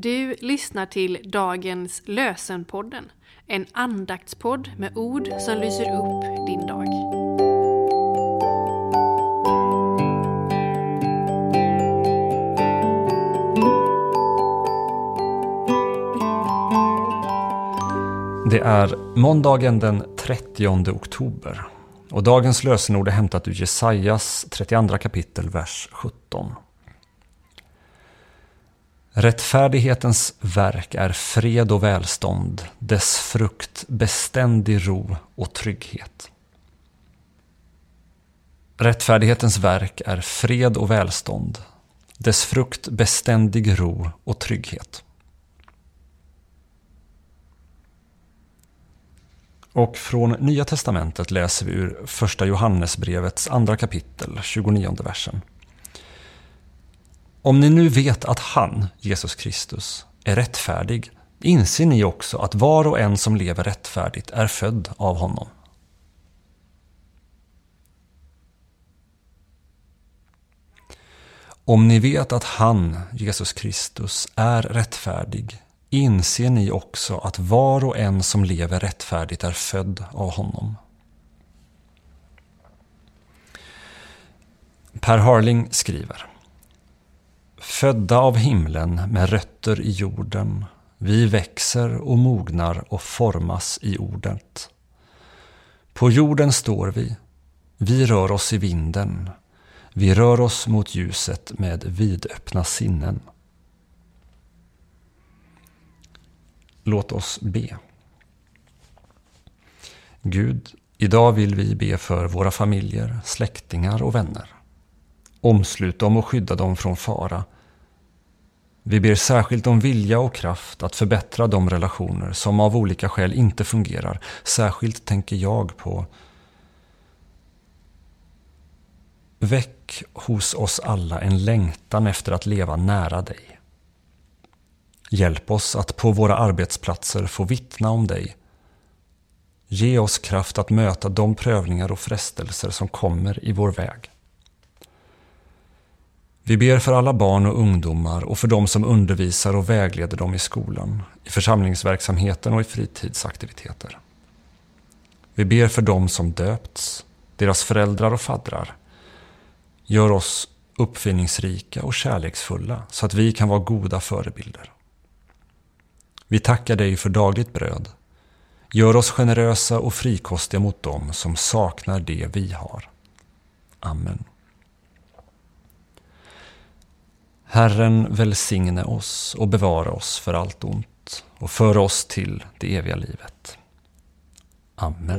Du lyssnar till dagens Lösenpodden, en andaktspodd med ord som lyser upp din dag. Det är måndagen den 30 oktober och dagens lösenord är hämtat ur Jesajas 32 kapitel, vers 17. Rättfärdighetens verk är fred och välstånd, dess frukt beständig ro och trygghet. Rättfärdighetens verk är fred och välstånd, dess frukt beständig ro och trygghet. Och från Nya Testamentet läser vi ur Första Johannesbrevets andra kapitel, 29 versen. Om ni nu vet att han, Jesus Kristus, är rättfärdig inser ni också att var och en som lever rättfärdigt är född av honom. Om ni vet att han, Jesus Kristus, är rättfärdig inser ni också att var och en som lever rättfärdigt är född av honom. Per Harling skriver Födda av himlen med rötter i jorden, vi växer och mognar och formas i ordet. På jorden står vi, vi rör oss i vinden, vi rör oss mot ljuset med vidöppna sinnen. Låt oss be. Gud, idag vill vi be för våra familjer, släktingar och vänner. Omslut dem och skydda dem från fara. Vi ber särskilt om vilja och kraft att förbättra de relationer som av olika skäl inte fungerar. Särskilt tänker jag på Väck hos oss alla en längtan efter att leva nära dig. Hjälp oss att på våra arbetsplatser få vittna om dig. Ge oss kraft att möta de prövningar och frestelser som kommer i vår väg. Vi ber för alla barn och ungdomar och för de som undervisar och vägleder dem i skolan, i församlingsverksamheten och i fritidsaktiviteter. Vi ber för de som döpts, deras föräldrar och faddrar. Gör oss uppfinningsrika och kärleksfulla så att vi kan vara goda förebilder. Vi tackar dig för dagligt bröd. Gör oss generösa och frikostiga mot dem som saknar det vi har. Amen. Herren välsigne oss och bevara oss för allt ont och föra oss till det eviga livet. Amen.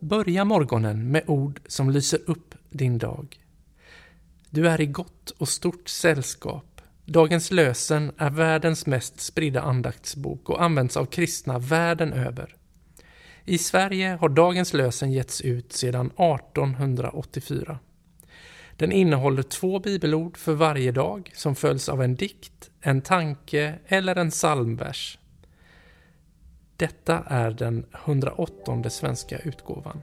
Börja morgonen med ord som lyser upp din dag. Du är i gott och stort sällskap. Dagens lösen är världens mest spridda andaktsbok och används av kristna världen över. I Sverige har Dagens lösen getts ut sedan 1884. Den innehåller två bibelord för varje dag som följs av en dikt, en tanke eller en psalmvers. Detta är den 108 svenska utgåvan.